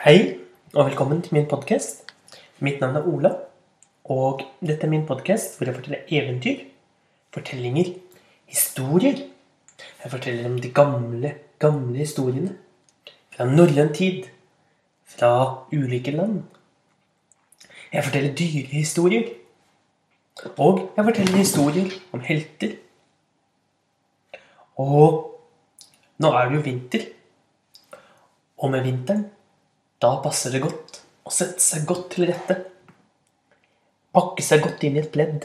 Hei, og velkommen til min podkast. Mitt navn er Ola, og dette er min podkast hvor jeg forteller eventyr, fortellinger, historier. Jeg forteller om de gamle, gamle historiene. Fra norrøn tid. Fra ulike land. Jeg forteller dyrehistorier. Og jeg forteller historier om helter. Og nå er det jo vinter. Og med vinteren, da passer det godt å sette seg godt til rette. Pakke seg godt inn i et pledd.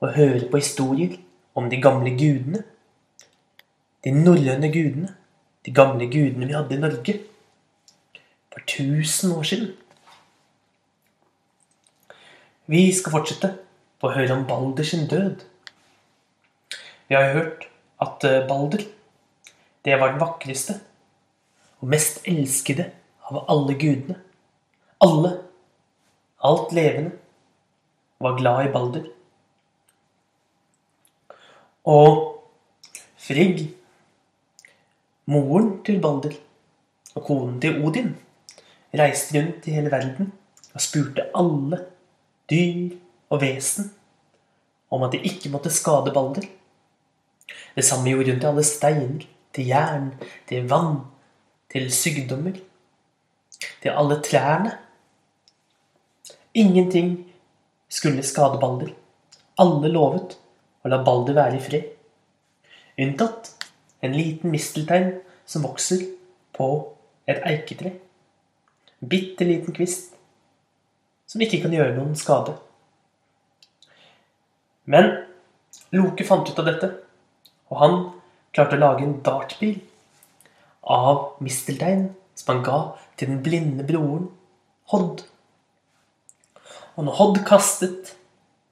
Og høre på historier om de gamle gudene. De norrøne gudene. De gamle gudene vi hadde i Norge. For tusen år siden. Vi skal fortsette å høre om Balder sin død. Vi har hørt at eh, Balder, det var den vakreste og mest elskede av alle gudene. Alle, alt levende, var glad i Balder. Og Frigg, moren til Balder og konen til Odin, reiste rundt i hele verden og spurte alle dyr og vesen om at de ikke måtte skade Balder. Det samme gjorde hun til alle steiner, til jern, til vann, til sykdommer, til alle trærne. Ingenting skulle skade Balder. Alle lovet å la Balder være i fred. Unntatt en liten misteltein som vokser på et eiketre. Bitte liten kvist som ikke kan gjøre noen skade. Men Loke fant ut av dette, og han klarte å lage en dartbil av misteltein som han ga til den blinde broren Hodd. Og når Hodd kastet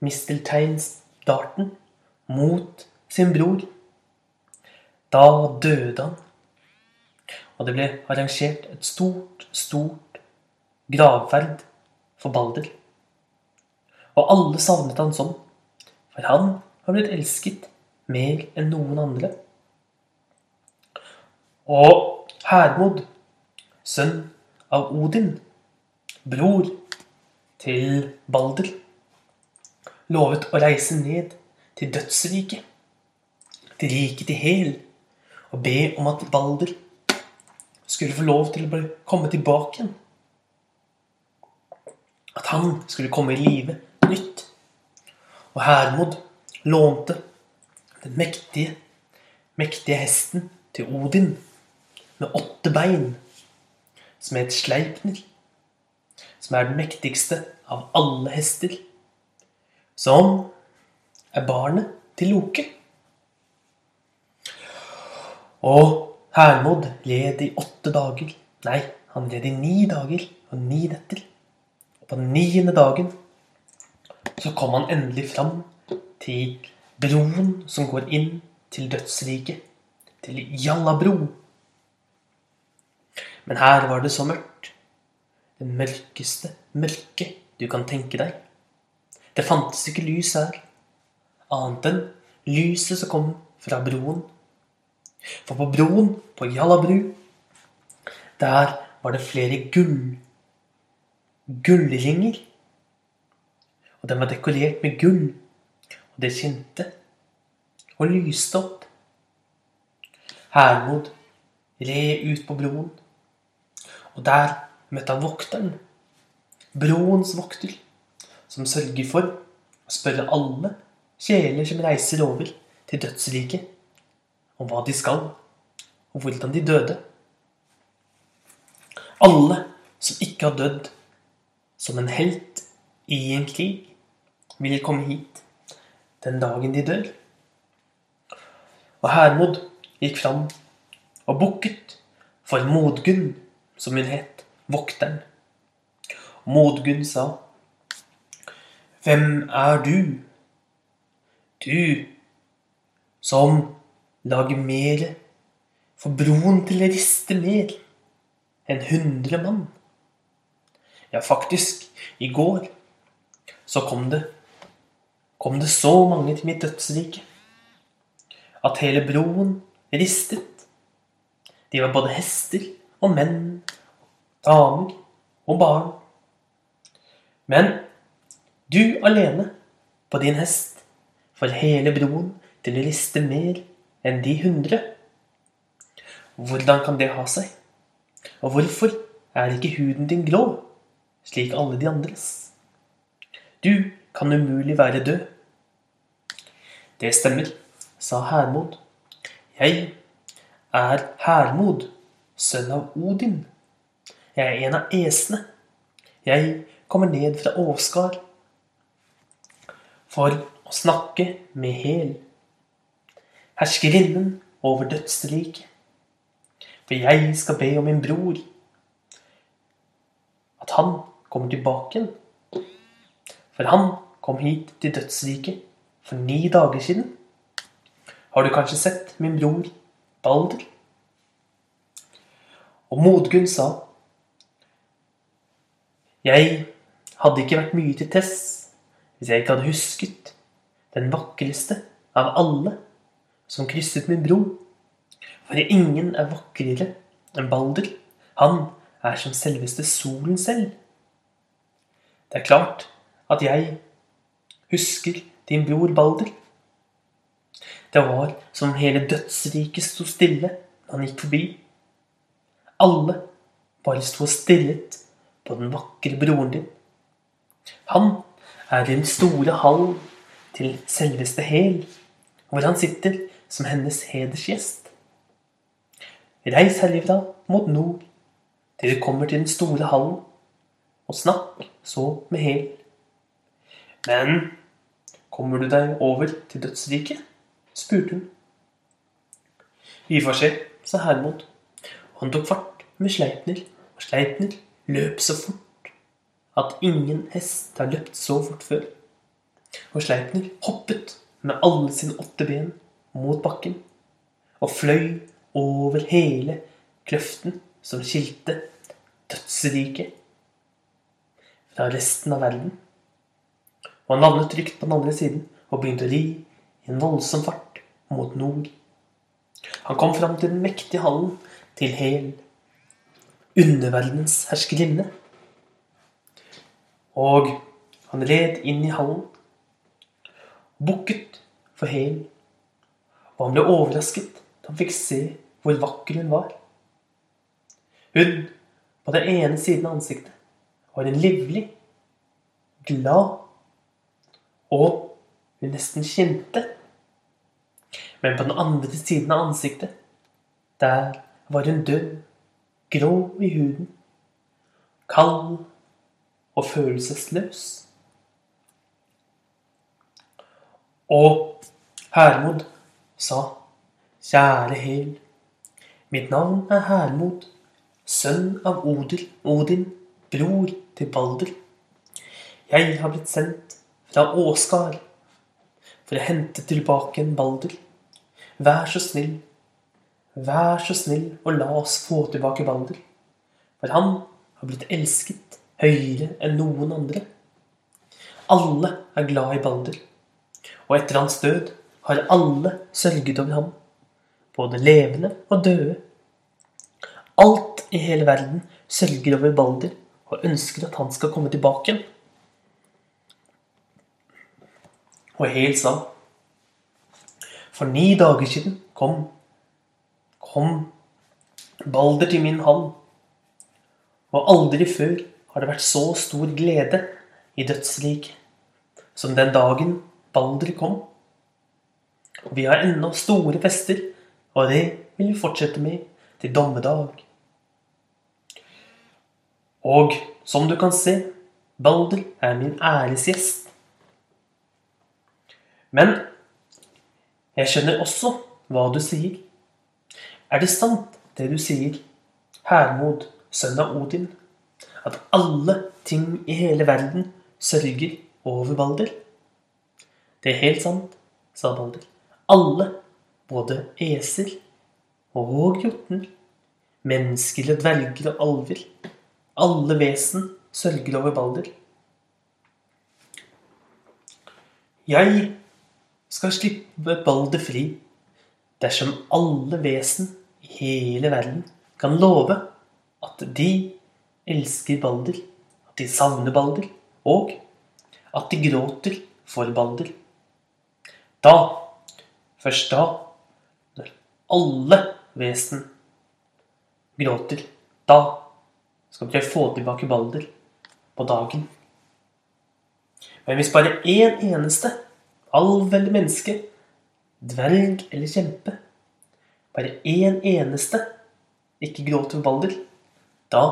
mistelteinsdarten mot sin bror, da døde han. Og det ble arrangert et stort, stort gravferd for Balder. Og alle savnet han sånn, for han har blitt elsket mer enn noen andre. Og Hermod, sønn av Odin, bror til Balder, lovet å reise ned til dødsriket, til riket til Hel, og be om at Balder skulle få lov til å komme tilbake igjen. At han skulle komme i live nytt. Og Hermod lånte den mektige, mektige hesten til Odin med åtte bein, som het Sleipner, som er den mektigste av alle hester, som er barnet til Loke. Og Hermod led i åtte dager. Nei, han led i ni dager og ni netter. Og på den niende dagen så kom han endelig fram til broen som går inn til dødsriket. Til Jallabro. Men her var det så mørkt. Det mørkeste mørke du kan tenke deg. Det fantes ikke lys her, annet enn lyset som kom fra broen. For på broen på Jallabru, der var det flere gull gullringer. Og den var dekorert med gull, og det skinte og lyste opp. Hermod red ut på broen, og der møtte han vokteren, broens vokter, som sørger for å spørre alle kjeler som reiser over til dødsriket, om hva de skal, og hvordan de døde. Alle som ikke har dødd som en helt i en krig, vil komme hit den dagen de dør. Og Hermod gikk fram og bukket for Modgunn, som hun het, vokteren. Modgunn sa, Hvem er du? Du som lager mer for broen til å riste mer enn hundre mann. Ja, faktisk, i går så kom det kom det så mange til mitt dødsrike at hele broen ristet. De var både hester og menn, damer og barn. Men du alene på din hest får hele broen til å riste mer enn de hundre. Hvordan kan det ha seg? Og hvorfor er ikke huden din grå, slik alle de andres? Du kan umulig være død. Det stemmer, sa Hermod. Jeg er Hermod, sønn av Odin. Jeg er en av esene. Jeg kommer ned fra Åsgard for å snakke med Hel, herskerinnen over dødsriket. For jeg skal be om min bror, at han kommer tilbake igjen. For han kom hit til dødsriket for ni dager siden. Har du kanskje sett min bror Balder? Og Modgunn sa Jeg hadde ikke vært mye til Tess hvis jeg ikke hadde husket den vakreste av alle som krysset min bro. For ingen er vakrere enn Balder. Han er som selveste solen selv. Det er klart at jeg husker din bror Balder. Det var som hele dødsriket sto stille da han gikk forbi. Alle bare sto og stirret på den vakre broren din. Han er i den store hall til selveste Hel, hvor han sitter som hennes hedersgjest. Reis herifra mot nord til du kommer til den store hallen, og snakk så med Hel. Men kommer du deg over til dødsriket? spurte hun. Vi får se, sa Hermod, han tok fart med Sleipner, og Sleipner løp så fort at ingen hest har løpt så fort før. Og Sleipner hoppet med alle sine åtte ben mot bakken og fløy over hele kløften som skilte dødsriket fra resten av verden. Og han landet trygt på den andre siden og begynte å ri i en voldsom fart mot nord. Han kom fram til den mektige hallen til Hel, underverdens herskerinne. Og han red inn i hallen, bukket for Hel, og han ble overrasket da han fikk se hvor vakker hun var. Hun på den ene siden av ansiktet var en livlig, glad og hun nesten kjente. Men på den andre siden av ansiktet, der var hun død, grå i huden, kald og følelsesløs. Og Hermod sa, kjære Hel, mitt navn er Hermod, sønn av Odil, Odin, bror til Balder. Jeg har blitt sendt fra Åsgard for å hente tilbake en Balder. Vær så snill, vær så snill, og la oss få tilbake Balder. For han har blitt elsket høyere enn noen andre. Alle er glad i Balder, og etter hans død har alle sørget over ham, både levende og døde. Alt i hele verden sørger over Balder og ønsker at han skal komme tilbake. igjen. Og helt sann. For ni dager siden kom kom Balder til min hånd. og aldri før har det vært så stor glede i dødsriket som den dagen Balder kom. Og vi har ennå store fester, og det vil vi fortsette med til dommedag. Og som du kan se, Balder er min æresgjest. Men jeg skjønner også hva du sier. Er det sant, det du sier, Hermod, sønn av Odin? at alle ting i hele verden sørger over Balder? Det er helt sant, sa Balder. Alle, både eser og jotner, mennesker og dverger og alver, alle vesen sørger over Balder. Jeg skal slippe Balder fri dersom alle vesen i hele verden kan love at de elsker Balder, at de savner Balder, og at de gråter for Balder. Da, først da, når alle vesen gråter, da skal dere få tilbake Balder på dagen. Men hvis bare én eneste, alv eller menneske, dverg eller kjempe, bare én eneste ikke gråt for Balder, da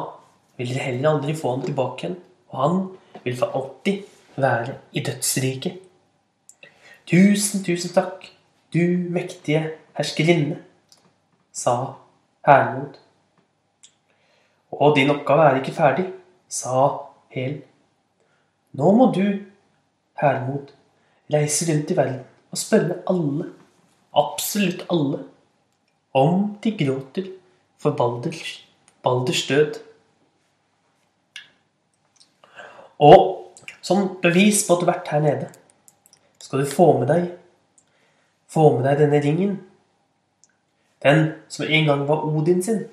vil dere heller aldri få ham tilbake igjen, og han vil for alltid være i dødsriket. Tusen, tusen takk, du mektige herskerinne, sa Hermod. Og din oppgave er ikke ferdig, sa Hel. Nå må du, Hermod, reise rundt i verden og spørre alle, absolutt alle, om de gråter for Balders, Balders død. Og som bevis på at du har vært her nede, skal du få med deg få med deg denne ringen. Den som en gang var Odin sin.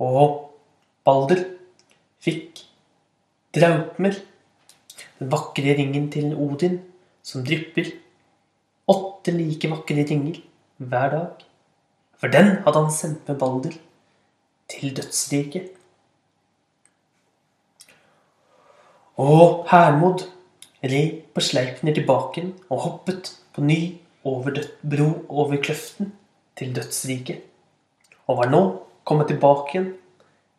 Og Balder fikk Draupmer, den vakre ringen til Odin, som drypper åtte like vakre ringer hver dag. For den hadde han sendt med Balder til dødsriket. Og Hermod red på Sleipner tilbake og hoppet på ny over bro over kløften til dødsriket. Og var nå kommet tilbake igjen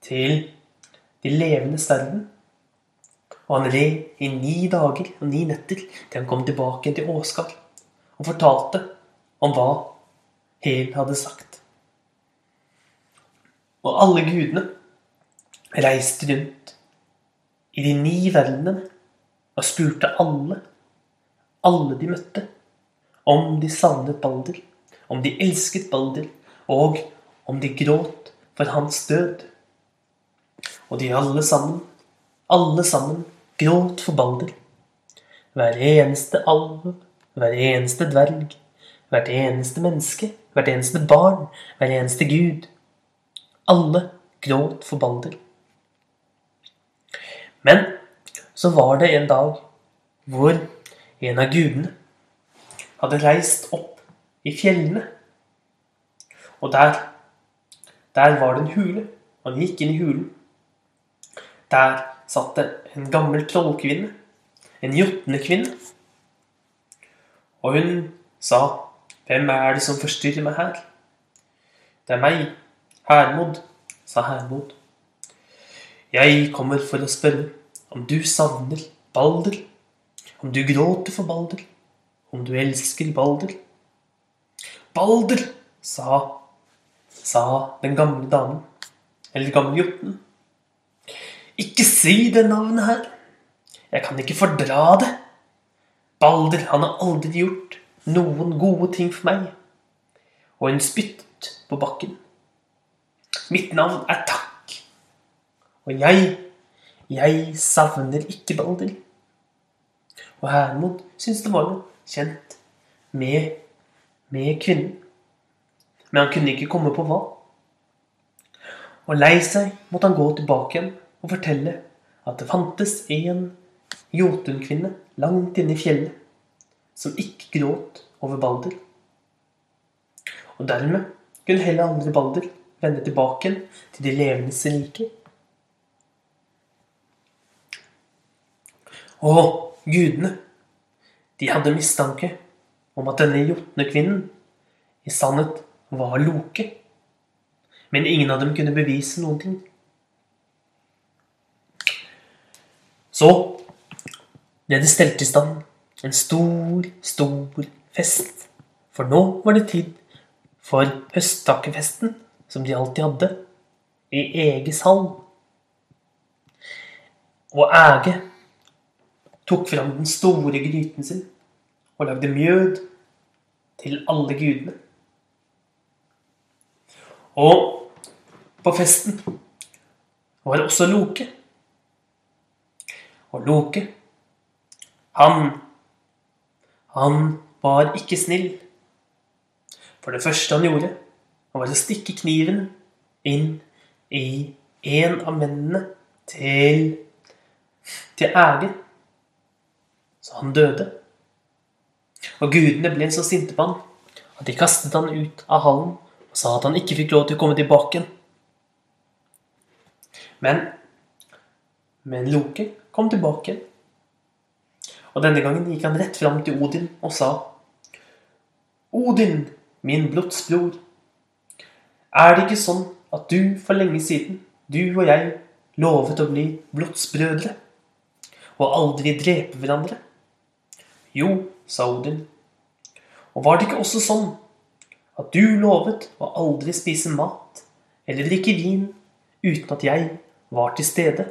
til de levende sterven Og han red i ni dager og ni netter til han kom tilbake til Åskar og fortalte om hva Hel hadde sagt. Og alle gudene reiste rundt i de ni verdenene og spurte alle, alle de møtte, om de savnet Balder, om de elsket Balder, og om de gråt for hans død. Og de alle sammen, alle sammen, gråt for Balder. Hver eneste alv, hver eneste dverg, hvert eneste menneske, hvert eneste barn, hver eneste gud. Alle gråt for Balder. Men så var det en dag hvor en av gudene hadde reist opp i fjellene. Og der, der var det en hule. Han gikk inn i hulen. Der satt det en gammel trollkvinne. En jotnekvinne. Og hun sa, 'Hvem er det som forstyrrer meg her?' 'Det er meg, Hermod', sa Hermod. 'Jeg kommer for å spørre om du savner Balder, om du gråter for Balder, om du elsker Balder.' 'Balder', sa, sa den gamle damen, eller gamle jotnen. 'Ikke si det navnet her. Jeg kan ikke fordra det.' Balder, han har aldri gjort noen gode ting for meg. Og hun spyttet på bakken. Mitt navn er Takk. Og jeg, jeg savner ikke Balder. Og Hermod syntes det var noe kjent med, med kvinnen. Men han kunne ikke komme på hva. Og lei seg måtte han gå tilbake igjen og fortelle at det fantes en jotunkvinne langt inne i fjellet som ikke gråt over Balder. Og dermed kunne heller aldri Balder vende tilbake til de levendes rike. Og gudene, de hadde mistanke om at denne jotnekvinnen i sannhet var Loke. Men ingen av dem kunne bevise noen ting. Så ble det stelt i stand en stor, stor fest. For nå var det tid for høsttakkefesten, som de alltid hadde, i Eges hall. Og Æge tok fram den store gryten sin og lagde mjød til alle gudene. Og på festen var det også Loke. Og Loke, han han var ikke snill. For det første han gjorde, var å stikke kniven inn i en av mennene til, til ære. Så han døde. Og gudene ble så sinte på han at de kastet han ut av hallen og sa at han ikke fikk lov til å komme tilbake igjen. Men, men Loke kom tilbake igjen. Og denne gangen gikk han rett fram til Odin og sa Odin, min blodsbror. Er det ikke sånn at du for lenge siden, du og jeg, lovet å bli blodsbrødre? Og aldri drepe hverandre? Jo, sa Odin. Og var det ikke også sånn at du lovet å aldri spise mat eller drikke vin uten at jeg var til stede?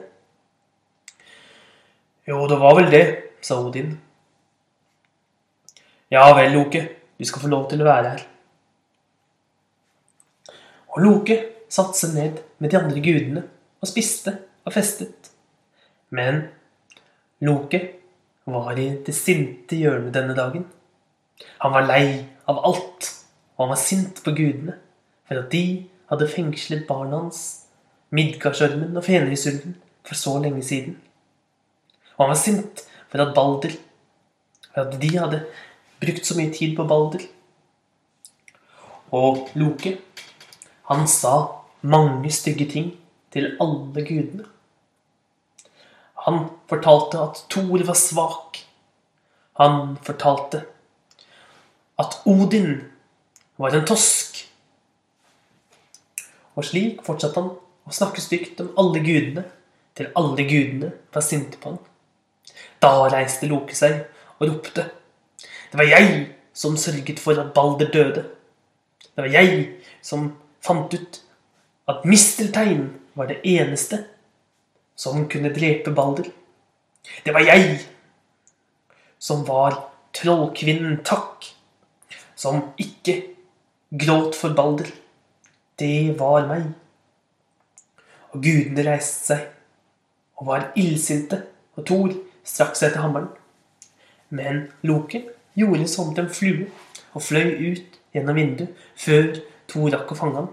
Jo, det var vel det, sa Odin. Ja vel, Loke, du skal få lov til å være her. Og Loke satte seg ned med de andre gudene og spiste og festet. Men Loke var i det sinte hjørnet denne dagen. Han var lei av alt, og han var sint på gudene for at de hadde fengslet barna hans, Midgardsormen og Fenrisulven, for så lenge siden. Og han var sint for at Balder For at de hadde brukt så mye tid på Balder. Og Loke, han sa mange stygge ting til alle gudene. Han fortalte at Thor var svak. Han fortalte at Odin var en tosk. Og slik fortsatte han å snakke stygt om alle gudene til alle gudene var sinte på han. Da reiste Loke seg og ropte. Det var jeg som sørget for at Balder døde. Det var jeg som fant ut at misteltein var det eneste som kunne drepe Balder. Det var jeg som var trollkvinnen Takk, som ikke gråt for Balder. Det var meg. Og gudene reiste seg og var illsinte, og Thor strakk seg etter hammeren. Men Loke gjorde som til en flue og fløy ut gjennom vinduet før Thor rakk å fange ham.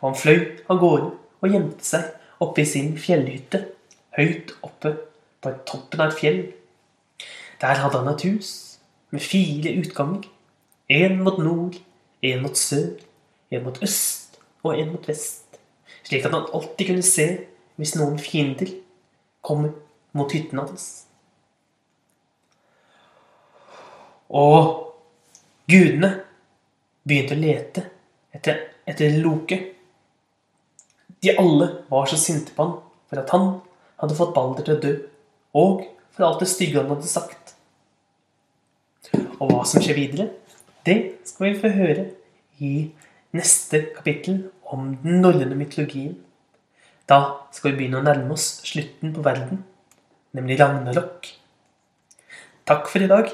Og han fløy av gårde og gjemte seg oppe i sin fjellhytte, høyt oppe på toppen av et fjell. Der hadde han et hus med fire utganger. En mot nord, en mot sør, en mot øst og en mot vest. Slik at han alltid kunne se hvis noen fiender kom mot hytten hans. Og gudene begynte å lete etter, etter Loke. De alle var så sinte på han for at han hadde fått Balder til å dø, og for alt det stygge han hadde sagt. Og hva som skjer videre, det skal vi få høre i neste kapittel om den norrøne mytologien. Da skal vi begynne å nærme oss slutten på verden nemlig Ragnarok. Takk for i dag.